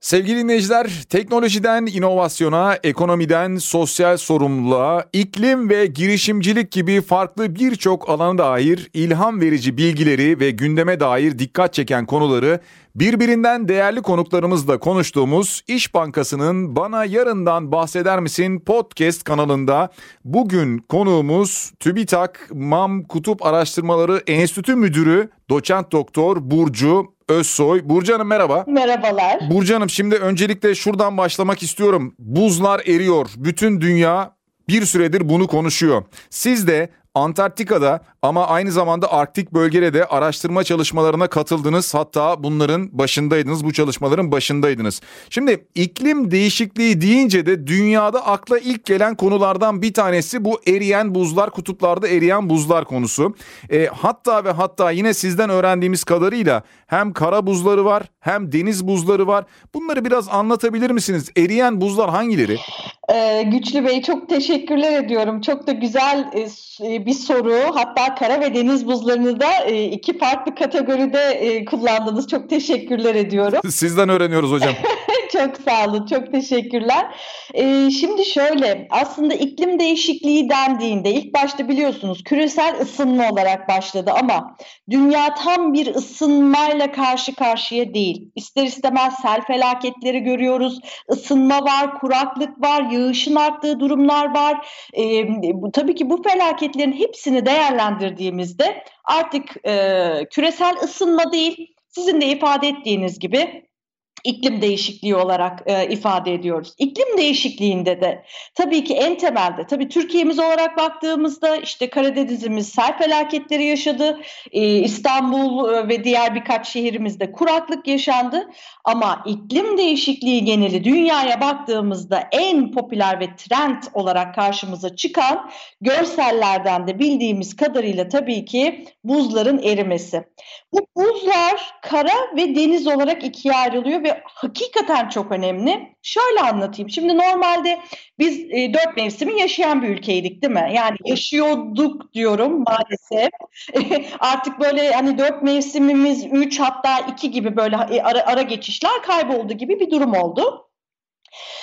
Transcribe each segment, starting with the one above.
Sevgili dinleyiciler, teknolojiden inovasyona, ekonomiden sosyal sorumluluğa, iklim ve girişimcilik gibi farklı birçok alana dair ilham verici bilgileri ve gündeme dair dikkat çeken konuları birbirinden değerli konuklarımızla konuştuğumuz İş Bankası'nın Bana Yarından Bahseder Misin podcast kanalında bugün konuğumuz TÜBİTAK MAM Kutup Araştırmaları Enstitü Müdürü Doçent Doktor Burcu Özsoy. Burcu Hanım merhaba. Merhabalar. Burcu Hanım şimdi öncelikle şuradan başlamak istiyorum. Buzlar eriyor. Bütün dünya bir süredir bunu konuşuyor. Siz de Antarktika'da ama aynı zamanda Arktik bölgede de araştırma çalışmalarına katıldınız. Hatta bunların başındaydınız, bu çalışmaların başındaydınız. Şimdi iklim değişikliği deyince de dünyada akla ilk gelen konulardan bir tanesi bu eriyen buzlar, kutuplarda eriyen buzlar konusu. E, hatta ve hatta yine sizden öğrendiğimiz kadarıyla hem kara buzları var hem deniz buzları var. Bunları biraz anlatabilir misiniz? Eriyen buzlar hangileri? Ee, Güçlü Bey çok teşekkürler ediyorum. Çok da güzel e, bir soru. Hatta kara ve deniz buzlarını da e, iki farklı kategoride e, kullandınız. Çok teşekkürler ediyorum. Sizden öğreniyoruz hocam. çok sağ olun. Çok teşekkürler. Ee, şimdi şöyle aslında iklim değişikliği dendiğinde ilk başta biliyorsunuz küresel ısınma olarak başladı ama dünya tam bir ısınmayla karşı karşıya değil. İster istemez sel felaketleri görüyoruz. Isınma var, kuraklık var, yağışın arttığı durumlar var. Ee, bu, tabii ki bu felaketlerin hepsini değerlendirdiğimizde artık e, küresel ısınma değil, sizin de ifade ettiğiniz gibi iklim değişikliği olarak e, ifade ediyoruz. İklim değişikliğinde de tabii ki en temelde tabii Türkiye'miz olarak baktığımızda işte Karadeniz'imiz sel felaketleri yaşadı. E, İstanbul e, ve diğer birkaç şehrimizde kuraklık yaşandı. Ama iklim değişikliği geneli dünyaya baktığımızda en popüler ve trend olarak karşımıza çıkan görsellerden de bildiğimiz kadarıyla tabii ki buzların erimesi. Bu buzlar kara ve deniz olarak ikiye ayrılıyor ve hakikaten çok önemli. Şöyle anlatayım. Şimdi normalde biz e, dört mevsimi yaşayan bir ülkeydik değil mi? Yani yaşıyorduk diyorum maalesef. Artık böyle hani dört mevsimimiz üç hatta iki gibi böyle ara, ara geçişler kayboldu gibi bir durum oldu.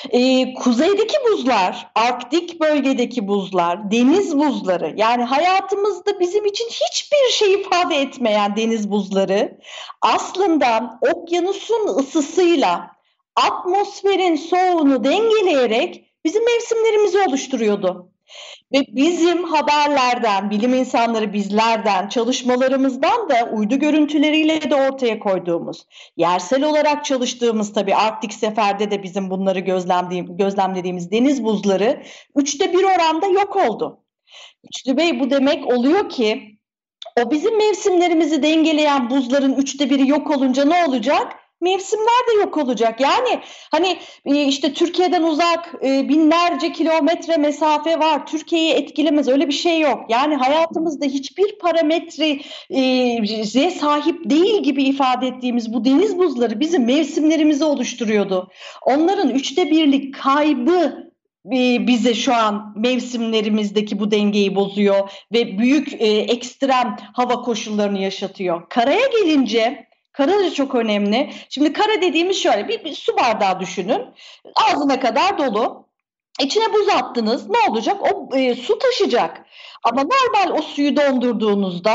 Ee, kuzeydeki buzlar, Arktik bölgedeki buzlar, deniz buzları yani hayatımızda bizim için hiçbir şey ifade etmeyen deniz buzları aslında okyanusun ısısıyla atmosferin soğuğunu dengeleyerek bizim mevsimlerimizi oluşturuyordu. Ve bizim haberlerden, bilim insanları bizlerden, çalışmalarımızdan da uydu görüntüleriyle de ortaya koyduğumuz, yersel olarak çalıştığımız tabii Arktik Sefer'de de bizim bunları gözlemlediğimiz deniz buzları üçte bir oranda yok oldu. Üçlü Bey bu demek oluyor ki o bizim mevsimlerimizi dengeleyen buzların üçte biri yok olunca ne olacak? Mevsimler de yok olacak. Yani hani e, işte Türkiye'den uzak e, binlerce kilometre mesafe var. Türkiye'yi etkilemez öyle bir şey yok. Yani hayatımızda hiçbir parametreye sahip değil gibi ifade ettiğimiz bu deniz buzları bizim mevsimlerimizi oluşturuyordu. Onların üçte birlik kaybı e, bize şu an mevsimlerimizdeki bu dengeyi bozuyor ve büyük ekstrem hava koşullarını yaşatıyor. Karaya gelince Kara çok önemli. Şimdi kara dediğimiz şöyle bir, bir su bardağı düşünün. Ağzına kadar dolu. İçine buz attınız. Ne olacak? O e, su taşıyacak. Ama normal o suyu dondurduğunuzda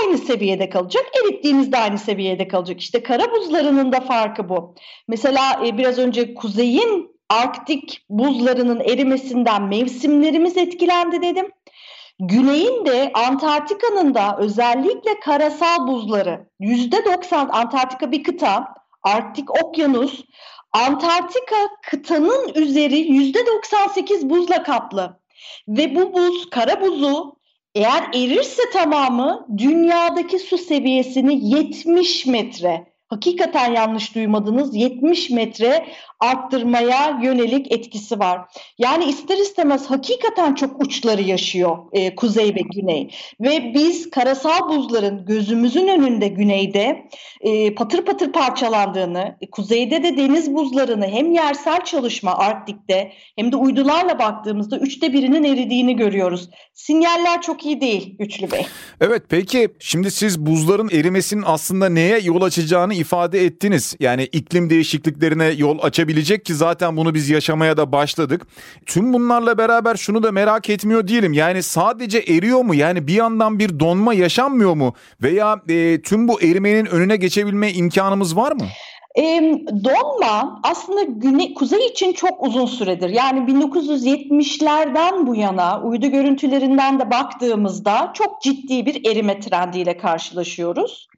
aynı seviyede kalacak. Erittiğinizde aynı seviyede kalacak. İşte kara buzlarının da farkı bu. Mesela e, biraz önce kuzeyin Arktik buzlarının erimesinden mevsimlerimiz etkilendi dedim. Güneyin de Antarktika'nın da özellikle karasal buzları %90 Antarktika bir kıta, Arktik Okyanus, Antarktika kıtanın üzeri %98 buzla kaplı. Ve bu buz, kara buzu eğer erirse tamamı dünyadaki su seviyesini 70 metre hakikaten yanlış duymadınız 70 metre arttırmaya yönelik etkisi var. Yani ister istemez hakikaten çok uçları yaşıyor e, kuzey ve güney. Ve biz karasal buzların gözümüzün önünde güneyde e, patır patır parçalandığını, e, kuzeyde de deniz buzlarını hem yersel çalışma Arktik'te hem de uydularla baktığımızda üçte birinin eridiğini görüyoruz. Sinyaller çok iyi değil Güçlü Bey. Evet peki şimdi siz buzların erimesinin aslında neye yol açacağını ifade ettiniz. Yani iklim değişikliklerine yol açabilecek ki zaten bunu biz yaşamaya da başladık. Tüm bunlarla beraber şunu da merak etmiyor değilim. Yani sadece eriyor mu? Yani bir yandan bir donma yaşanmıyor mu? Veya e, tüm bu erimenin önüne geçebilme imkanımız var mı? E, donma aslında güney, kuzey için çok uzun süredir. Yani 1970'lerden bu yana uydu görüntülerinden de baktığımızda çok ciddi bir erime trendiyle karşılaşıyoruz.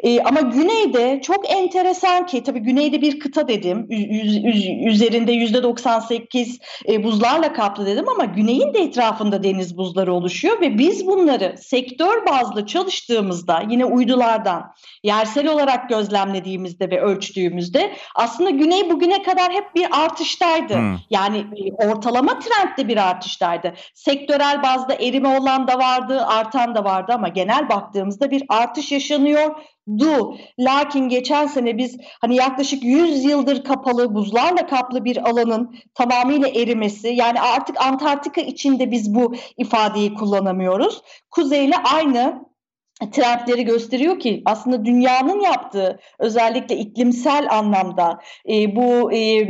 E, ama güneyde çok enteresan ki tabii güneyde bir kıta dedim yüz, yüz, üzerinde yüzde 98 e, buzlarla kaplı dedim ama güneyin de etrafında deniz buzları oluşuyor ve biz bunları sektör bazlı çalıştığımızda yine uydulardan yersel olarak gözlemlediğimizde ve ölçtüğümüzde aslında güney bugüne kadar hep bir artıştaydı. Hmm. Yani e, ortalama trendde bir artıştaydı. Sektörel bazda erime olan da vardı, artan da vardı ama genel baktığımızda bir artış yaşanıyor du. Lakin geçen sene biz hani yaklaşık 100 yıldır kapalı buzlarla kaplı bir alanın tamamıyla erimesi yani artık Antarktika içinde biz bu ifadeyi kullanamıyoruz. Kuzeyle aynı trendleri gösteriyor ki aslında dünyanın yaptığı özellikle iklimsel anlamda e, bu e, e,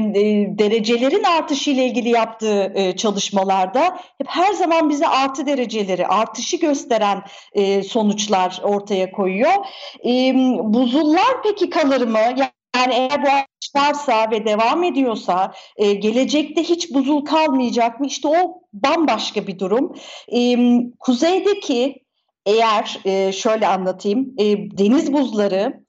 derecelerin artışı ile ilgili yaptığı e, çalışmalarda hep her zaman bize artı dereceleri artışı gösteren e, sonuçlar ortaya koyuyor. E, buzullar peki kalır mı? Yani eğer bu artış ve devam ediyorsa e, gelecekte hiç buzul kalmayacak mı? İşte o bambaşka bir durum. E, kuzeydeki eğer e, şöyle anlatayım, e, deniz buzları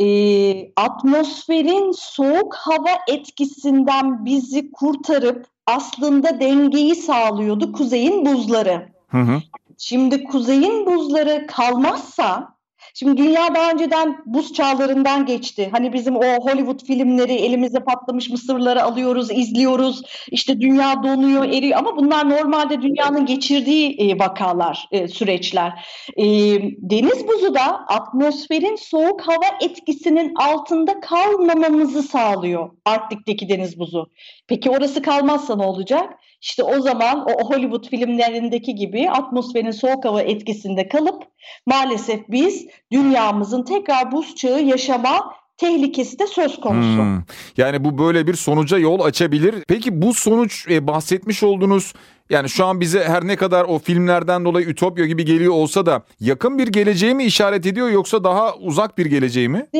e, atmosferin soğuk hava etkisinden bizi kurtarıp aslında dengeyi sağlıyordu kuzeyin buzları. Hı hı. Şimdi kuzeyin buzları kalmazsa Şimdi dünya daha önceden buz çağlarından geçti. Hani bizim o Hollywood filmleri elimize patlamış mısırları alıyoruz, izliyoruz. İşte dünya donuyor, eriyor ama bunlar normalde dünyanın geçirdiği e, vakalar, e, süreçler. E, deniz buzu da atmosferin soğuk hava etkisinin altında kalmamamızı sağlıyor. Arktik'teki deniz buzu. Peki orası kalmazsa ne olacak? İşte o zaman o Hollywood filmlerindeki gibi atmosferin soğuk hava etkisinde kalıp maalesef biz dünyamızın tekrar buz çağı yaşama tehlikesi de söz konusu. Hmm. Yani bu böyle bir sonuca yol açabilir. Peki bu sonuç e, bahsetmiş olduğunuz yani şu an bize her ne kadar o filmlerden dolayı ütopya gibi geliyor olsa da yakın bir geleceği mi işaret ediyor yoksa daha uzak bir geleceği mi? E,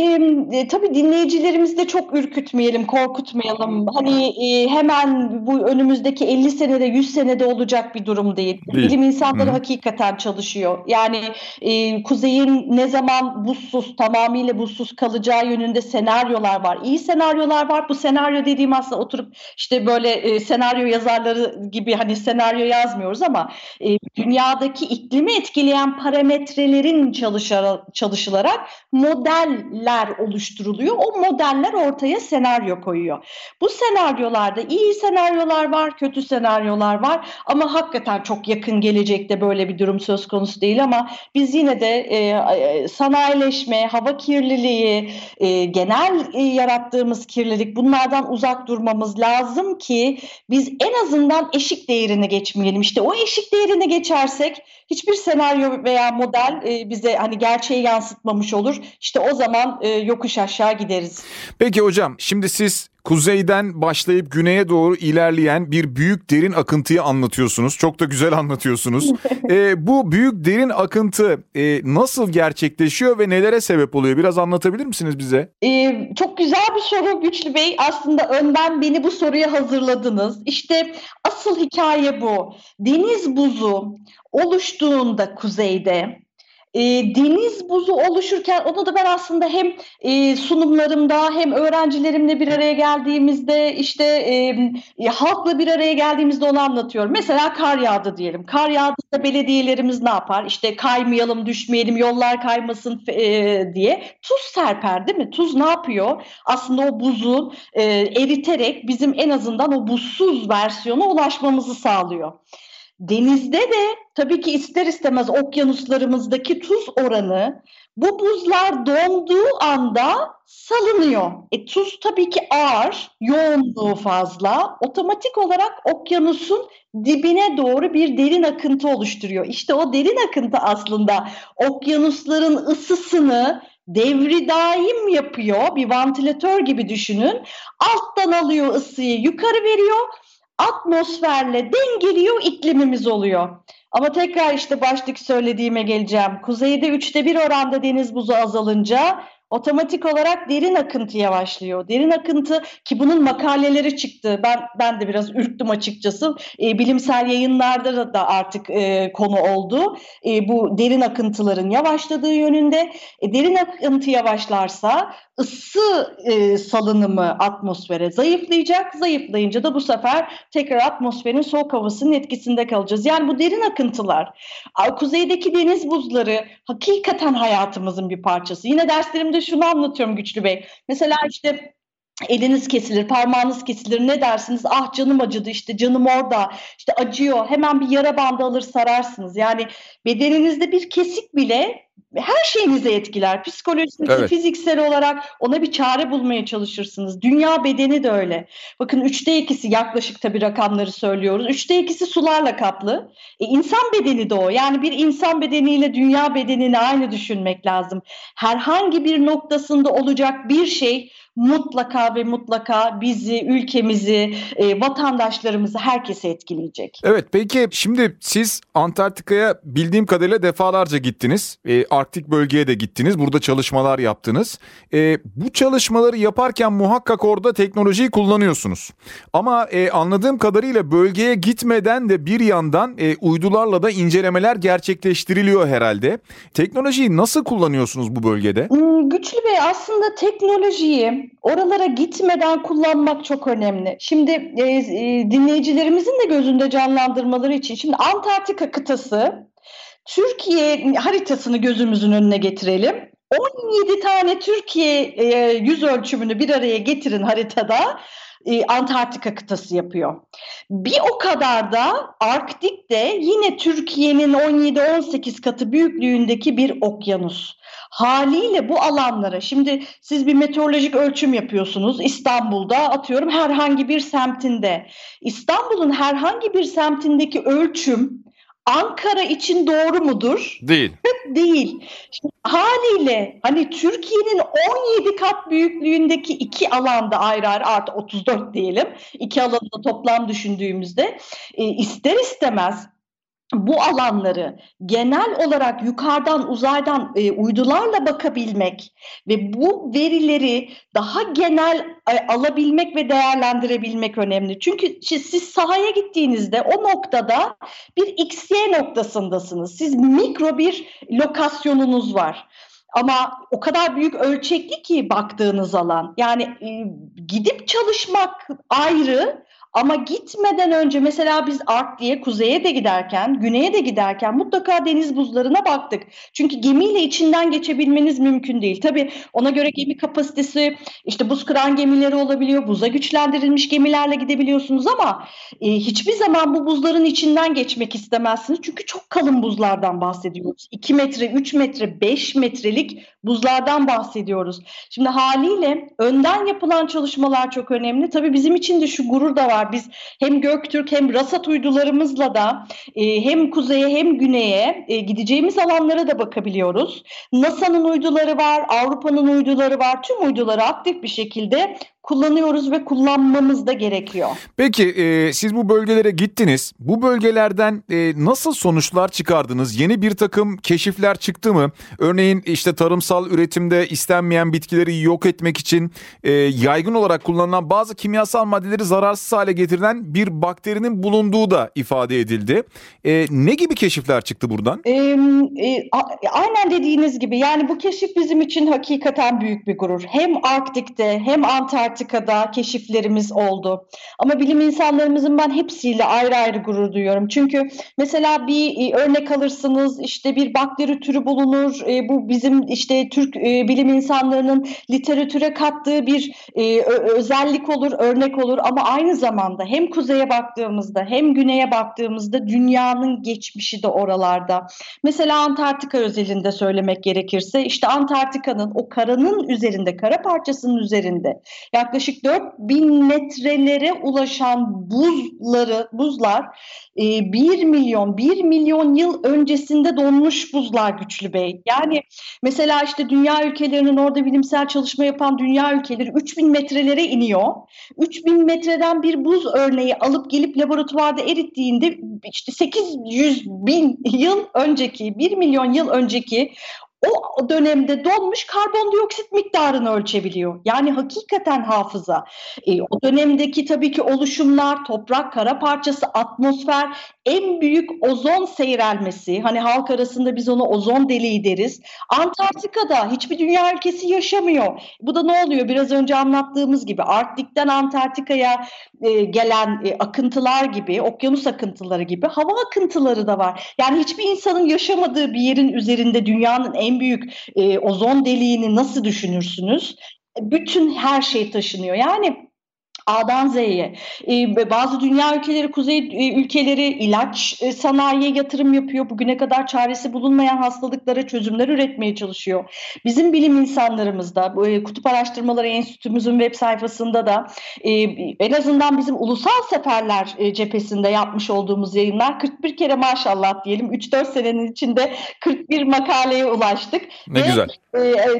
e, tabii dinleyicilerimizi de çok ürkütmeyelim, korkutmayalım. Hani e, hemen bu önümüzdeki 50 senede 100 senede olacak bir durum değil. değil. Bilim insanları Hı. hakikaten çalışıyor. Yani e, kuzeyin ne zaman buzsuz, tamamıyla buzsuz kalacağı yönünde senaryolar var. İyi senaryolar var. Bu senaryo dediğim aslında oturup işte böyle e, senaryo yazarları gibi hani senaryo senaryo yazmıyoruz ama e, dünyadaki iklimi etkileyen parametrelerin çalışarak, çalışılarak modeller oluşturuluyor. O modeller ortaya senaryo koyuyor. Bu senaryolarda iyi senaryolar var, kötü senaryolar var ama hakikaten çok yakın gelecekte böyle bir durum söz konusu değil ama biz yine de e sanayileşme, hava kirliliği, e, genel e, yarattığımız kirlilik bunlardan uzak durmamız lazım ki biz en azından eşik değerini geçmeyelim. İşte o eşik değerine geçersek hiçbir senaryo veya model e, bize hani gerçeği yansıtmamış olur. İşte o zaman e, yokuş aşağı gideriz. Peki hocam şimdi siz kuzeyden başlayıp güneye doğru ilerleyen bir büyük derin akıntıyı anlatıyorsunuz. Çok da güzel anlatıyorsunuz. e, bu büyük derin akıntı e, nasıl gerçekleşiyor ve nelere sebep oluyor? Biraz anlatabilir misiniz bize? E, çok güzel bir soru Güçlü Bey. Aslında önden beni bu soruya hazırladınız. İşte asıl hikaye bu. Deniz buzu oluştuğunda kuzeyde e, deniz buzu oluşurken onu da ben aslında hem e, sunumlarımda hem öğrencilerimle bir araya geldiğimizde işte e, halkla bir araya geldiğimizde onu anlatıyorum. Mesela kar yağdı diyelim. Kar yağdığında belediyelerimiz ne yapar? İşte kaymayalım, düşmeyelim, yollar kaymasın e, diye tuz serper değil mi? Tuz ne yapıyor? Aslında o buzu e, eriterek bizim en azından o buzsuz versiyona ulaşmamızı sağlıyor. Denizde de tabii ki ister istemez okyanuslarımızdaki tuz oranı bu buzlar donduğu anda salınıyor. E, tuz tabii ki ağır, yoğunluğu fazla. Otomatik olarak okyanusun dibine doğru bir derin akıntı oluşturuyor. İşte o derin akıntı aslında okyanusların ısısını devri daim yapıyor. Bir vantilatör gibi düşünün. Alttan alıyor ısıyı yukarı veriyor. Atmosferle dengeliyor iklimimiz oluyor. Ama tekrar işte başlık söylediğime geleceğim. Kuzeyde üçte bir oranda deniz buzu azalınca otomatik olarak derin akıntı yavaşlıyor. Derin akıntı ki bunun makaleleri çıktı. Ben ben de biraz ürktüm açıkçası. E, bilimsel yayınlarda da artık e, konu oldu. E, bu derin akıntıların yavaşladığı yönünde. E, derin akıntı yavaşlarsa ısı e, salınımı atmosfere zayıflayacak. Zayıflayınca da bu sefer tekrar atmosferin soğuk havasının etkisinde kalacağız. Yani bu derin akıntılar, kuzeydeki deniz buzları hakikaten hayatımızın bir parçası. Yine derslerimde şunu anlatıyorum Güçlü Bey. Mesela işte eliniz kesilir, parmağınız kesilir ne dersiniz? Ah canım acıdı işte canım orada işte acıyor hemen bir yara bandı alır sararsınız. Yani bedeninizde bir kesik bile her şeyinizi etkiler. Psikolojisi, evet. fiziksel olarak ona bir çare bulmaya çalışırsınız. Dünya bedeni de öyle. Bakın üçte ikisi yaklaşık tabii rakamları söylüyoruz. Üçte ikisi sularla kaplı. E, insan bedeni de o. Yani bir insan bedeniyle dünya bedenini aynı düşünmek lazım. Herhangi bir noktasında olacak bir şey mutlaka ve mutlaka bizi, ülkemizi, e, vatandaşlarımızı, herkesi etkileyecek. Evet peki şimdi siz Antarktika'ya bildiğim kadarıyla defalarca gittiniz. E, Arktik bölgeye de gittiniz. Burada çalışmalar yaptınız. E, bu çalışmaları yaparken muhakkak orada teknolojiyi kullanıyorsunuz. Ama e, anladığım kadarıyla bölgeye gitmeden de bir yandan e, uydularla da incelemeler gerçekleştiriliyor herhalde. Teknolojiyi nasıl kullanıyorsunuz bu bölgede? Hmm, Güçlü Bey aslında teknolojiyi oralara gitmeden kullanmak çok önemli. Şimdi e, e, dinleyicilerimizin de gözünde canlandırmaları için şimdi Antarktika kıtası Türkiye haritasını gözümüzün önüne getirelim. 17 tane Türkiye e, yüz ölçümünü bir araya getirin haritada. E, Antarktika kıtası yapıyor. Bir o kadar da Arktik'te yine Türkiye'nin 17-18 katı büyüklüğündeki bir okyanus. Haliyle bu alanlara şimdi siz bir meteorolojik ölçüm yapıyorsunuz İstanbul'da atıyorum herhangi bir semtinde. İstanbul'un herhangi bir semtindeki ölçüm Ankara için doğru mudur? Değil. Değil. Şimdi, haliyle hani Türkiye'nin 17 kat büyüklüğündeki iki alanda ayrı ayrı artı 34 diyelim. iki alanda toplam düşündüğümüzde e, ister istemez bu alanları genel olarak yukarıdan uzaydan e, uydularla bakabilmek ve bu verileri daha genel e, alabilmek ve değerlendirebilmek önemli. Çünkü siz sahaya gittiğinizde o noktada bir XY noktasındasınız. Siz mikro bir lokasyonunuz var. Ama o kadar büyük ölçekli ki baktığınız alan. Yani e, gidip çalışmak ayrı ama gitmeden önce mesela biz Arktik'e, kuzeye de giderken, güneye de giderken mutlaka deniz buzlarına baktık. Çünkü gemiyle içinden geçebilmeniz mümkün değil. Tabii ona göre gemi kapasitesi, işte buz kıran gemileri olabiliyor, buza güçlendirilmiş gemilerle gidebiliyorsunuz ama e, hiçbir zaman bu buzların içinden geçmek istemezsiniz. Çünkü çok kalın buzlardan bahsediyoruz. 2 metre, 3 metre, 5 metrelik buzlardan bahsediyoruz. Şimdi haliyle önden yapılan çalışmalar çok önemli. Tabii bizim için de şu gurur da var. Biz hem Göktürk hem Rasat uydularımızla da e, hem kuzeye hem güneye e, gideceğimiz alanlara da bakabiliyoruz. NASA'nın uyduları var, Avrupa'nın uyduları var. Tüm uyduları aktif bir şekilde kullanıyoruz ve kullanmamız da gerekiyor. Peki e, siz bu bölgelere gittiniz. Bu bölgelerden e, nasıl sonuçlar çıkardınız? Yeni bir takım keşifler çıktı mı? Örneğin işte tarımsal üretimde istenmeyen bitkileri yok etmek için e, yaygın olarak kullanılan bazı kimyasal maddeleri zararsız hale getirilen bir bakterinin bulunduğu da ifade edildi. E, ne gibi keşifler çıktı buradan? E, e, aynen dediğiniz gibi yani bu keşif bizim için hakikaten büyük bir gurur. Hem Arktik'te hem Antarktik'te Antarktika'da keşiflerimiz oldu. Ama bilim insanlarımızın ben hepsiyle ayrı ayrı gurur duyuyorum. Çünkü mesela bir e, örnek alırsınız işte bir bakteri türü bulunur. E, bu bizim işte Türk e, bilim insanlarının literatüre kattığı bir özellik olur, örnek olur. Ama aynı zamanda hem kuzeye baktığımızda hem güneye baktığımızda dünyanın geçmişi de oralarda. Mesela Antarktika özelinde söylemek gerekirse işte Antarktika'nın o karanın üzerinde, kara parçasının üzerinde yaklaşık 4000 metrelere ulaşan buzları buzlar 1 milyon 1 milyon yıl öncesinde donmuş buzlar güçlü bey. Yani mesela işte dünya ülkelerinin orada bilimsel çalışma yapan dünya ülkeleri 3000 metrelere iniyor. 3000 metreden bir buz örneği alıp gelip laboratuvarda erittiğinde işte 800 bin yıl önceki 1 milyon yıl önceki o dönemde donmuş karbondioksit miktarını ölçebiliyor. Yani hakikaten hafıza. E, o dönemdeki tabii ki oluşumlar, toprak, kara parçası, atmosfer, en büyük ozon seyrelmesi. Hani halk arasında biz ona ozon deliği deriz. Antarktika'da hiçbir dünya ülkesi yaşamıyor. Bu da ne oluyor? Biraz önce anlattığımız gibi Arktik'ten Antarktika'ya e, gelen e, akıntılar gibi, okyanus akıntıları gibi hava akıntıları da var. Yani hiçbir insanın yaşamadığı bir yerin üzerinde dünyanın en en büyük e, ozon deliğini nasıl düşünürsünüz? Bütün her şey taşınıyor. Yani A'dan Z'ye. Ee, bazı dünya ülkeleri, kuzey e, ülkeleri ilaç e, sanayiye yatırım yapıyor. Bugüne kadar çaresi bulunmayan hastalıklara çözümler üretmeye çalışıyor. Bizim bilim insanlarımız da, e, Kutup Araştırmaları Enstitümüzün web sayfasında da en azından bizim ulusal seferler cephesinde yapmış olduğumuz yayınlar 41 kere maşallah diyelim 3-4 senenin içinde 41 makaleye ulaştık. Ne Ve, güzel.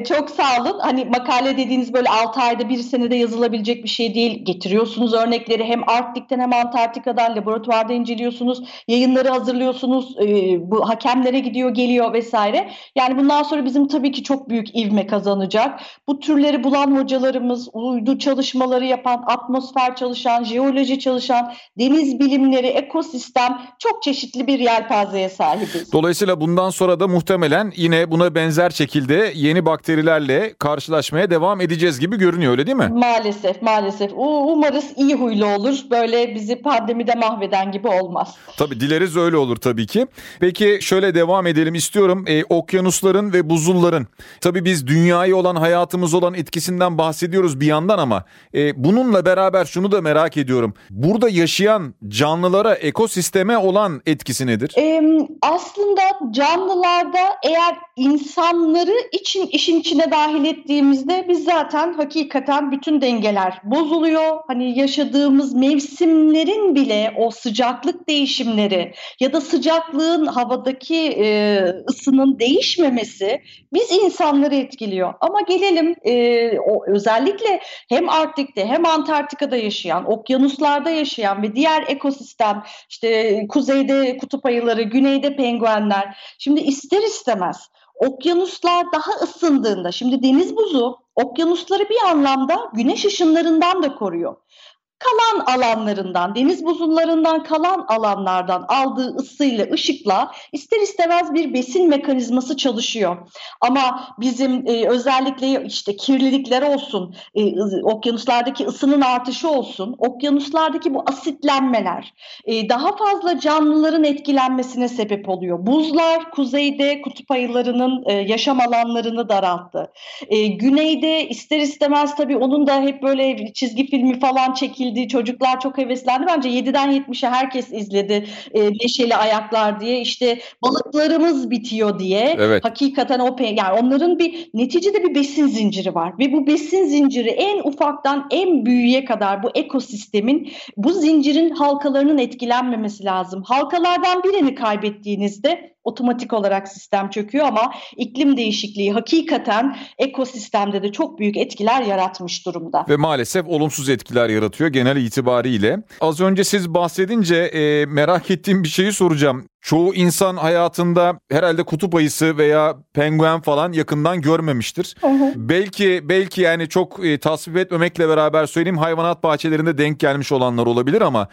çok sağ olun. Hani makale dediğiniz böyle 6 ayda bir senede yazılabilecek bir şey değil getiriyorsunuz örnekleri hem Arktik'ten hem Antarktika'dan laboratuvarda inceliyorsunuz, yayınları hazırlıyorsunuz, e, bu hakemlere gidiyor geliyor vesaire. Yani bundan sonra bizim tabii ki çok büyük ivme kazanacak. Bu türleri bulan hocalarımız, uydu çalışmaları yapan, atmosfer çalışan, jeoloji çalışan, deniz bilimleri, ekosistem çok çeşitli bir yelpazeye sahibiz. Dolayısıyla bundan sonra da muhtemelen yine buna benzer şekilde yeni bakterilerle karşılaşmaya devam edeceğiz gibi görünüyor öyle değil mi? Maalesef maalesef. O umarız iyi huylu olur. Böyle bizi pandemide mahveden gibi olmaz. Tabii dileriz öyle olur tabii ki. Peki şöyle devam edelim istiyorum. Ee, okyanusların ve buzulların tabii biz dünyayı olan hayatımız olan etkisinden bahsediyoruz bir yandan ama e, bununla beraber şunu da merak ediyorum. Burada yaşayan canlılara, ekosisteme olan etkisi nedir? Ee, aslında canlılarda eğer insanları için işin içine dahil ettiğimizde biz zaten hakikaten bütün dengeler bozuluyor hani yaşadığımız mevsimlerin bile o sıcaklık değişimleri ya da sıcaklığın havadaki e, ısının değişmemesi biz insanları etkiliyor. Ama gelelim e, o özellikle hem Arktik'te hem Antarktika'da yaşayan, okyanuslarda yaşayan ve diğer ekosistem işte kuzeyde kutup ayıları, güneyde penguenler. Şimdi ister istemez okyanuslar daha ısındığında, şimdi deniz buzu okyanusları bir anlamda güneş ışınlarından da koruyor kalan alanlarından, deniz buzullarından kalan alanlardan aldığı ısıyla, ışıkla ister istemez bir besin mekanizması çalışıyor. Ama bizim e, özellikle işte kirlilikler olsun, e, okyanuslardaki ısının artışı olsun, okyanuslardaki bu asitlenmeler e, daha fazla canlıların etkilenmesine sebep oluyor. Buzlar kuzeyde kutup ayılarının e, yaşam alanlarını daralttı. E, güneyde ister istemez tabii onun da hep böyle çizgi filmi falan çekildi çekildi. Çocuklar çok heveslendi. Bence 7'den 70'e herkes izledi e, Neşeli Ayaklar diye. İşte balıklarımız bitiyor diye. Evet. Hakikaten o yani onların bir neticede bir besin zinciri var. Ve bu besin zinciri en ufaktan en büyüğe kadar bu ekosistemin bu zincirin halkalarının etkilenmemesi lazım. Halkalardan birini kaybettiğinizde otomatik olarak sistem çöküyor ama iklim değişikliği hakikaten ekosistemde de çok büyük etkiler yaratmış durumda. Ve maalesef olumsuz etkiler yaratıyor genel itibariyle. Az önce siz bahsedince e, merak ettiğim bir şeyi soracağım. Çoğu insan hayatında herhalde kutup ayısı veya penguen falan yakından görmemiştir. Hı hı. Belki belki yani çok e, tasvip etmemekle beraber söyleyeyim hayvanat bahçelerinde denk gelmiş olanlar olabilir ama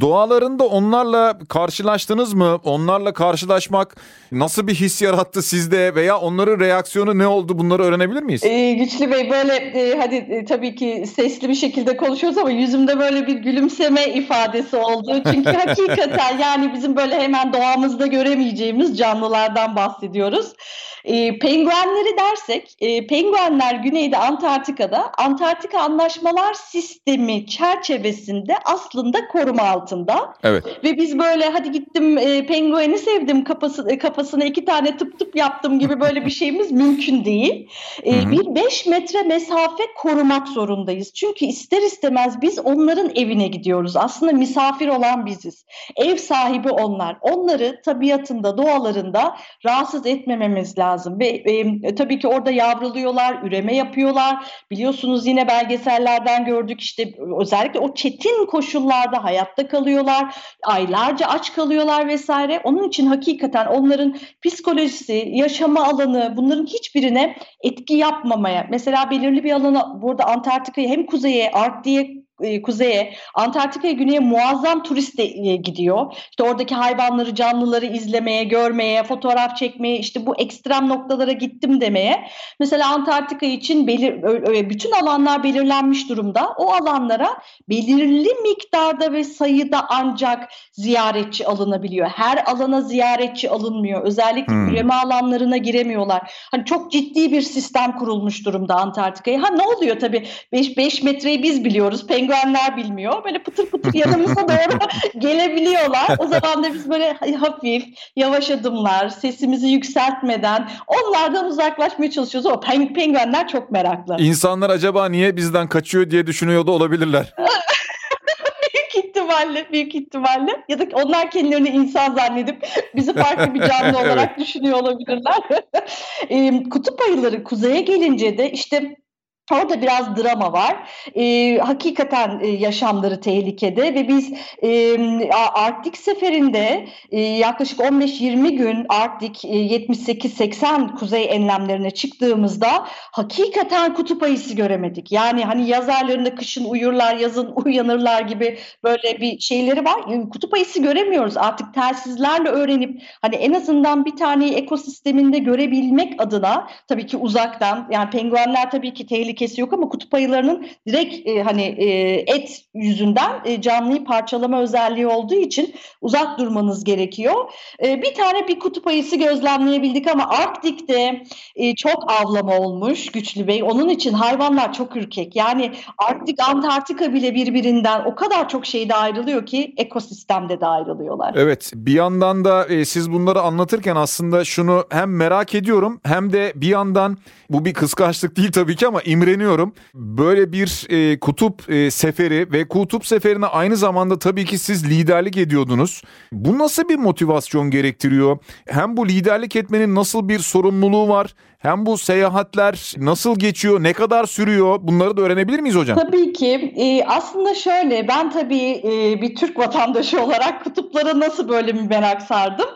doğalarında onlarla karşılaştınız mı? Onlarla karşılaşmak nasıl bir his yarattı sizde veya onların reaksiyonu ne oldu? Bunları öğrenebilir miyiz? Ee, Güçlü Bey böyle e, hadi e, tabii ki sesli bir şekilde konuşuyoruz ama yüzümde böyle bir gülümseme ifadesi oldu. Çünkü hakikaten yani bizim böyle hemen doğa doğamızda göremeyeceğimiz canlılardan bahsediyoruz. E, penguenleri dersek, e, penguenler güneyde Antarktika'da Antarktika Anlaşmalar Sistemi çerçevesinde aslında koruma altında. Evet. Ve biz böyle hadi gittim e, pengueni sevdim kafası, e, kafasına iki tane tıp tıp yaptım gibi böyle bir şeyimiz mümkün değil. E, bir 5 metre mesafe korumak zorundayız. Çünkü ister istemez biz onların evine gidiyoruz. Aslında misafir olan biziz. Ev sahibi onlar. Onları tabiatında, doğalarında rahatsız etmememiz lazım. Ve e, tabii ki orada yavruluyorlar, üreme yapıyorlar. Biliyorsunuz yine belgesellerden gördük işte özellikle o çetin koşullarda hayatta kalıyorlar. Aylarca aç kalıyorlar vesaire. Onun için hakikaten onların psikolojisi, yaşama alanı bunların hiçbirine etki yapmamaya. Mesela belirli bir alana burada Antarktika'yı hem kuzeye, Arktik'e e, kuzeye, Antarktika'ya güneye muazzam turist de, e, gidiyor. İşte oradaki hayvanları, canlıları izlemeye, görmeye, fotoğraf çekmeye, işte bu ekstrem noktalara gittim demeye. Mesela Antarktika için belir, bütün alanlar belirlenmiş durumda. O alanlara belirli miktarda ve sayıda ancak ziyaretçi alınabiliyor. Her alana ziyaretçi alınmıyor. Özellikle hmm. üreme alanlarına giremiyorlar. Hani çok ciddi bir sistem kurulmuş durumda Antarktika'ya. Ha ne oluyor tabii 5 metreyi biz biliyoruz. Penguen penguenler bilmiyor. Böyle pıtır pıtır yanımıza doğru gelebiliyorlar. O zaman da biz böyle hafif, yavaş adımlar, sesimizi yükseltmeden onlardan uzaklaşmaya çalışıyoruz. O peng penguenler çok meraklı. İnsanlar acaba niye bizden kaçıyor diye düşünüyor da olabilirler. büyük ihtimalle, büyük ihtimalle. Ya da onlar kendilerini insan zannedip bizi farklı bir canlı olarak düşünüyor olabilirler. kutup ayıları kuzeye gelince de işte Orada biraz drama var. E, hakikaten e, yaşamları tehlikede ve biz e, Arktik seferinde e, yaklaşık 15-20 gün Arktik e, 78-80 kuzey enlemlerine çıktığımızda hakikaten kutup ayısı göremedik. Yani hani yazarlarında kışın uyurlar, yazın uyanırlar gibi böyle bir şeyleri var. Yani kutup ayısı göremiyoruz. Artık telsizlerle öğrenip hani en azından bir tane ekosisteminde görebilmek adına tabii ki uzaktan yani penguenler tabii ki tehlikeli tehlikesi yok ama kutup ayılarının direkt e, hani e, et yüzünden e, canlıyı parçalama özelliği olduğu için uzak durmanız gerekiyor. E, bir tane bir kutup ayısı gözlemleyebildik ama Arktik'te e, çok avlama olmuş Güçlü Bey. Onun için hayvanlar çok ürkek. Yani Arktik, Antarktika bile birbirinden o kadar çok şeyde ayrılıyor ki ekosistemde de ayrılıyorlar. Evet bir yandan da e, siz bunları anlatırken aslında şunu hem merak ediyorum hem de bir yandan bu bir kıskançlık değil tabii ki ama imre imreniyorum. Böyle bir e, kutup e, seferi ve kutup seferine aynı zamanda tabii ki siz liderlik ediyordunuz. Bu nasıl bir motivasyon gerektiriyor? Hem bu liderlik etmenin nasıl bir sorumluluğu var? Hem bu seyahatler nasıl geçiyor, ne kadar sürüyor bunları da öğrenebilir miyiz hocam? Tabii ki. E, aslında şöyle ben tabii e, bir Türk vatandaşı olarak kutuplara nasıl böyle bir merak sardım.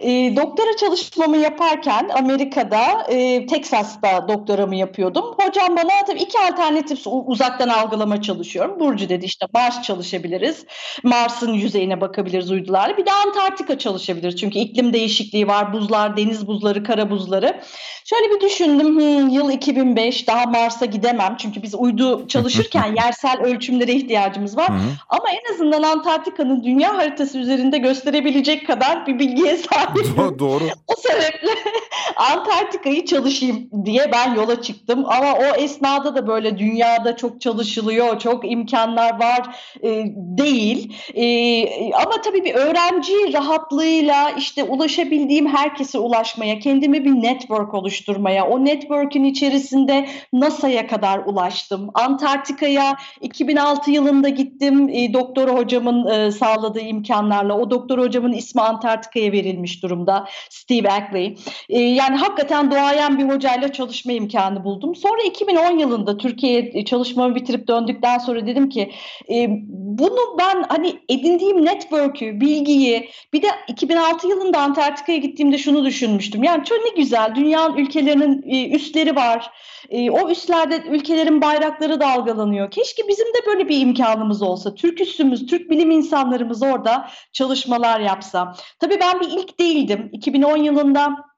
E, doktora çalışmamı yaparken Amerika'da, e, Teksas'ta doktoramı yapıyordum. Hocam bana tabii iki alternatif uzaktan algılama çalışıyorum. Burcu dedi işte Mars çalışabiliriz. Mars'ın yüzeyine bakabiliriz uydularla. Bir de Antarktika çalışabiliriz. Çünkü iklim değişikliği var. Buzlar, deniz buzları, kara buzları. Şöyle bir düşündüm. Hmm, yıl 2005 daha Mars'a gidemem. Çünkü biz uydu çalışırken yersel ölçümlere ihtiyacımız var. Ama en azından Antarktika'nın dünya haritası üzerinde gösterebilecek kadar bir bilgiye sahip Do- doğru. o sebeple Antarktika'yı çalışayım diye ben yola çıktım. Ama o esnada da böyle dünyada çok çalışılıyor, çok imkanlar var e, değil. E, ama tabii bir öğrenci rahatlığıyla işte ulaşabildiğim herkese ulaşmaya, kendime bir network oluşturmaya, o network'ün içerisinde NASA'ya kadar ulaştım. Antarktika'ya 2006 yılında gittim. E, doktor hocamın e, sağladığı imkanlarla. O doktor hocamın ismi Antarktika'ya verilmiş durumda Steve Ackley. E, yani hakikaten doğayan bir hocayla çalışma imkanı buldum. Sonra 2010 yılında Türkiye'ye çalışmamı bitirip döndükten sonra dedim ki e, bunu ben hani edindiğim network'ü, bilgiyi bir de 2006 yılında Antarktika'ya gittiğimde şunu düşünmüştüm. Yani çok ne güzel dünyanın ülkelerinin e, üstleri var. E, o üstlerde ülkelerin bayrakları dalgalanıyor. Keşke bizim de böyle bir imkanımız olsa. Türk üssümüz, Türk bilim insanlarımız orada çalışmalar yapsa. Tabii ben bir ilk değildim. 2010 yılında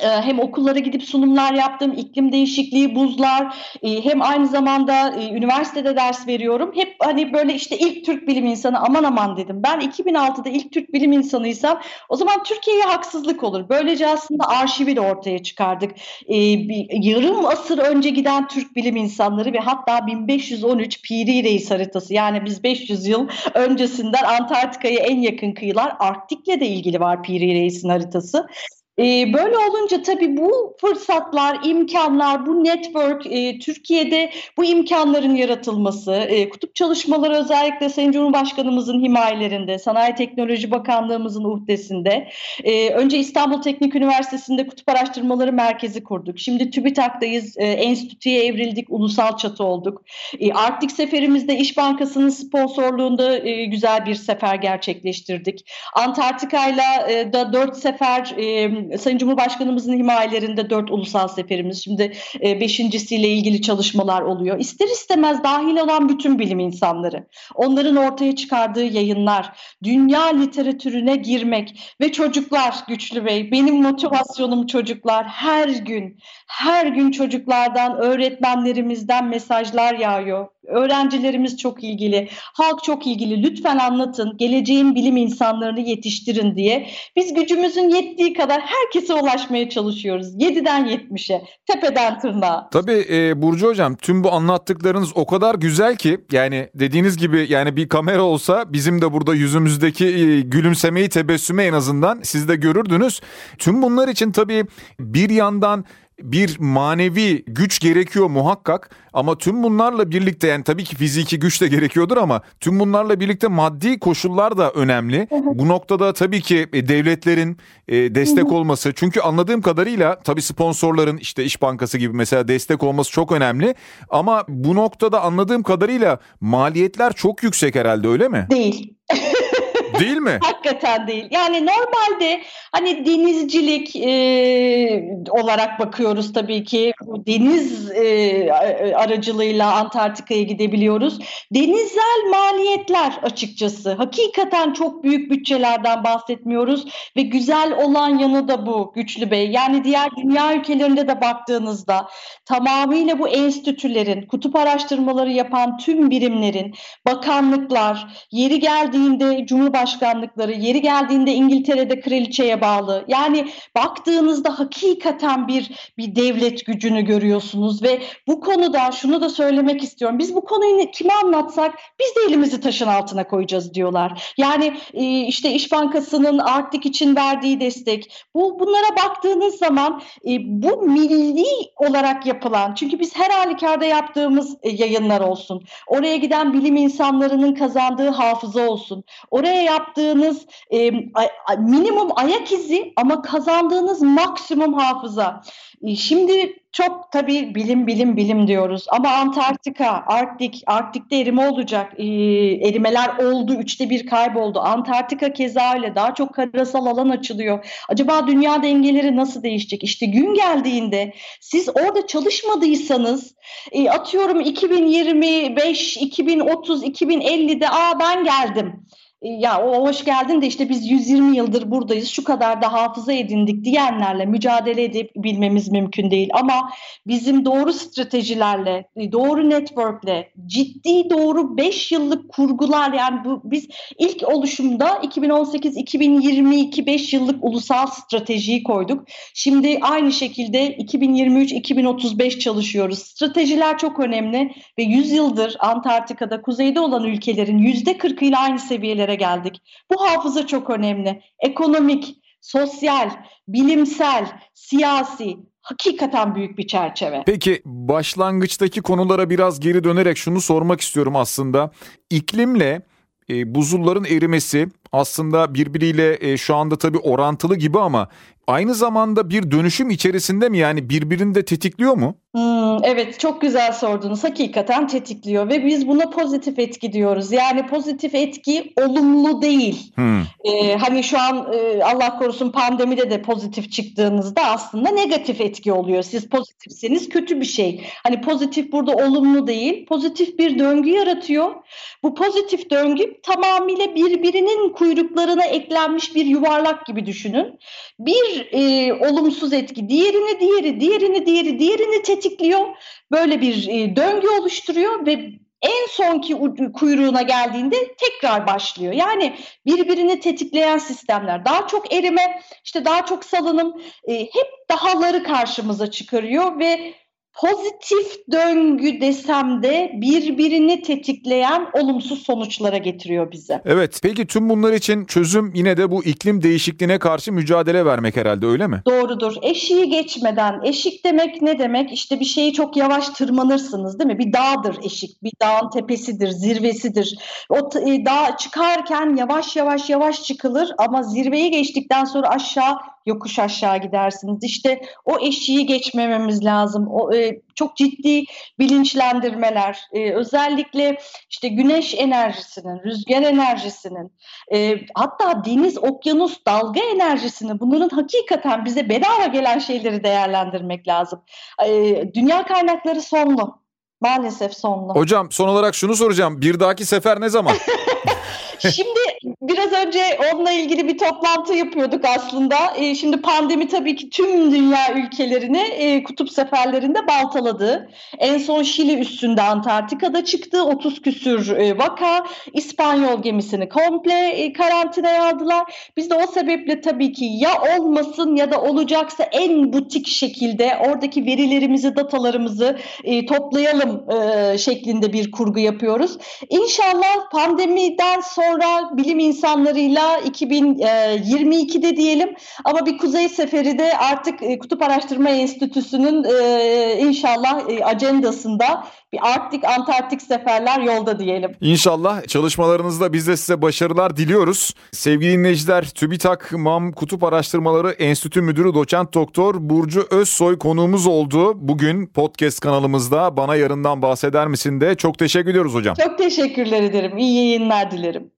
hem okullara gidip sunumlar yaptım, iklim değişikliği, buzlar, e, hem aynı zamanda e, üniversitede ders veriyorum. Hep hani böyle işte ilk Türk bilim insanı aman aman dedim. Ben 2006'da ilk Türk bilim insanıysam o zaman Türkiye'ye haksızlık olur. Böylece aslında arşivi de ortaya çıkardık. Yarım asır önce giden Türk bilim insanları ve hatta 1513 Piri Reis haritası yani biz 500 yıl öncesinden Antarktika'ya en yakın kıyılar Arktik'le de ilgili var Piri Reis'in haritası. E, böyle olunca tabii bu fırsatlar, imkanlar, bu network, e, Türkiye'de bu imkanların yaratılması, e, kutup çalışmaları özellikle Sayın Cumhurbaşkanımızın himayelerinde, Sanayi Teknoloji Bakanlığımızın uhdesinde. E, önce İstanbul Teknik Üniversitesi'nde Kutup Araştırmaları Merkezi kurduk. Şimdi TÜBİTAK'tayız, enstitüye evrildik, ulusal çatı olduk. E, Arktik seferimizde İş Bankası'nın sponsorluğunda güzel bir sefer gerçekleştirdik. Antarktika'yla e, da dört sefer... Sayın Cumhurbaşkanımızın himayelerinde dört ulusal seferimiz, şimdi e, beşincisiyle ilgili çalışmalar oluyor. İster istemez dahil olan bütün bilim insanları, onların ortaya çıkardığı yayınlar, dünya literatürüne girmek ve çocuklar Güçlü Bey, benim motivasyonum çocuklar her gün, her gün çocuklardan, öğretmenlerimizden mesajlar yağıyor. Öğrencilerimiz çok ilgili, halk çok ilgili. Lütfen anlatın, geleceğin bilim insanlarını yetiştirin diye. Biz gücümüzün yettiği kadar herkese ulaşmaya çalışıyoruz. 7'den 70'e, tepeden tırnağa. Tabii e, Burcu Hocam tüm bu anlattıklarınız o kadar güzel ki yani dediğiniz gibi yani bir kamera olsa bizim de burada yüzümüzdeki e, gülümsemeyi, tebessümü en azından siz de görürdünüz. Tüm bunlar için tabii bir yandan bir manevi güç gerekiyor muhakkak ama tüm bunlarla birlikte yani tabii ki fiziki güç de gerekiyordur ama tüm bunlarla birlikte maddi koşullar da önemli. Bu noktada tabii ki e, devletlerin e, destek olması çünkü anladığım kadarıyla tabii sponsorların işte İş Bankası gibi mesela destek olması çok önemli ama bu noktada anladığım kadarıyla maliyetler çok yüksek herhalde öyle mi? Değil. Değil mi? Hakikaten değil. Yani normalde hani denizcilik e, olarak bakıyoruz tabii ki. Deniz e, aracılığıyla Antarktika'ya gidebiliyoruz. Denizsel maliyetler açıkçası. Hakikaten çok büyük bütçelerden bahsetmiyoruz ve güzel olan yanı da bu Güçlü Bey. Yani diğer dünya ülkelerinde de baktığınızda tamamıyla bu enstitülerin, kutup araştırmaları yapan tüm birimlerin, bakanlıklar, yeri geldiğinde Cumhurbaşkanı başkanlıkları, yeri geldiğinde İngiltere'de kraliçeye bağlı. Yani baktığınızda hakikaten bir bir devlet gücünü görüyorsunuz ve bu konuda şunu da söylemek istiyorum. Biz bu konuyu kime anlatsak biz de elimizi taşın altına koyacağız diyorlar. Yani e, işte İş Bankası'nın Arktik için verdiği destek. Bu bunlara baktığınız zaman e, bu milli olarak yapılan çünkü biz her halükarda yaptığımız e, yayınlar olsun. Oraya giden bilim insanlarının kazandığı hafıza olsun. Oraya yaptığınız e, minimum ayak izi ama kazandığınız maksimum hafıza. E, şimdi çok tabii bilim bilim bilim diyoruz ama Antarktika, Arktik, Arktik'te erime olacak. E, erimeler oldu, üçte bir kayboldu. Antarktika keza öyle daha çok karasal alan açılıyor. Acaba dünya dengeleri nasıl değişecek? İşte gün geldiğinde siz orada çalışmadıysanız e, atıyorum 2025, 2030, 2050'de aa ben geldim ya o hoş geldin de işte biz 120 yıldır buradayız şu kadar da hafıza edindik diyenlerle mücadele edip bilmemiz mümkün değil. Ama bizim doğru stratejilerle, doğru networkle, ciddi doğru 5 yıllık kurgular yani bu biz ilk oluşumda 2018-2022 5 yıllık ulusal stratejiyi koyduk. Şimdi aynı şekilde 2023-2035 çalışıyoruz. Stratejiler çok önemli ve 100 yıldır Antarktika'da kuzeyde olan ülkelerin %40 ile aynı seviyelere noktaya geldik. Bu hafıza çok önemli. Ekonomik, sosyal, bilimsel, siyasi, hakikaten büyük bir çerçeve. Peki başlangıçtaki konulara biraz geri dönerek şunu sormak istiyorum aslında. İklimle e, buzulların erimesi aslında birbiriyle e, şu anda tabii orantılı gibi ama aynı zamanda bir dönüşüm içerisinde mi yani birbirini de tetikliyor mu? Hmm, evet çok güzel sordunuz. Hakikaten tetikliyor ve biz buna pozitif etki diyoruz. Yani pozitif etki olumlu değil. Hmm. Ee, hani şu an e, Allah korusun pandemide de pozitif çıktığınızda aslında negatif etki oluyor. Siz pozitifseniz kötü bir şey. Hani pozitif burada olumlu değil. Pozitif bir döngü yaratıyor. Bu pozitif döngü tamamıyla birbirinin kuyruklarına eklenmiş bir yuvarlak gibi düşünün. Bir e, olumsuz etki diğerini diğeri diğerini diğeri diğerini tetikliyor. Böyle bir e, döngü oluşturuyor ve en sonki kuyruğuna geldiğinde tekrar başlıyor. Yani birbirini tetikleyen sistemler daha çok erime, işte daha çok salınım e, hep dahaları karşımıza çıkarıyor ve pozitif döngü desem de birbirini tetikleyen olumsuz sonuçlara getiriyor bize. Evet peki tüm bunlar için çözüm yine de bu iklim değişikliğine karşı mücadele vermek herhalde öyle mi? Doğrudur. Eşiği geçmeden, eşik demek ne demek? İşte bir şeyi çok yavaş tırmanırsınız değil mi? Bir dağdır eşik, bir dağın tepesidir, zirvesidir. O e, dağ çıkarken yavaş yavaş yavaş çıkılır ama zirveyi geçtikten sonra aşağı yokuş aşağı gidersiniz. İşte o eşiği geçmememiz lazım. O e, çok ciddi bilinçlendirmeler, e, özellikle işte güneş enerjisinin, rüzgar enerjisinin, e, hatta deniz, okyanus, dalga enerjisini, bunların hakikaten bize bedava gelen şeyleri değerlendirmek lazım. E, dünya kaynakları sonlu. Maalesef sonlu. Hocam son olarak şunu soracağım. Bir dahaki sefer ne zaman? Şimdi biraz önce onunla ilgili bir toplantı yapıyorduk aslında. E, şimdi pandemi tabii ki tüm dünya ülkelerini e, kutup seferlerinde baltaladı. En son Şili üstünde Antarktika'da çıktı. 30 küsür e, vaka. İspanyol gemisini komple e, karantinaya aldılar. Biz de o sebeple tabii ki ya olmasın ya da olacaksa en butik şekilde oradaki verilerimizi, datalarımızı e, toplayalım şeklinde bir kurgu yapıyoruz. İnşallah pandemiden sonra bilim insanlarıyla 2022'de diyelim ama bir kuzey seferi de artık e, Kutup Araştırma Enstitüsü'nün e, inşallah e, ajandasında bir Arktik Antarktik seferler yolda diyelim. İnşallah çalışmalarınızda biz de size başarılar diliyoruz. Sevgili dinleyiciler TÜBİTAK MAM Kutup Araştırmaları Enstitü Müdürü Doçent Doktor Burcu Özsoy konuğumuz oldu. Bugün podcast kanalımızda bana yarından bahseder misin de çok teşekkür ediyoruz hocam. Çok teşekkürler ederim. İyi yayınlar dilerim.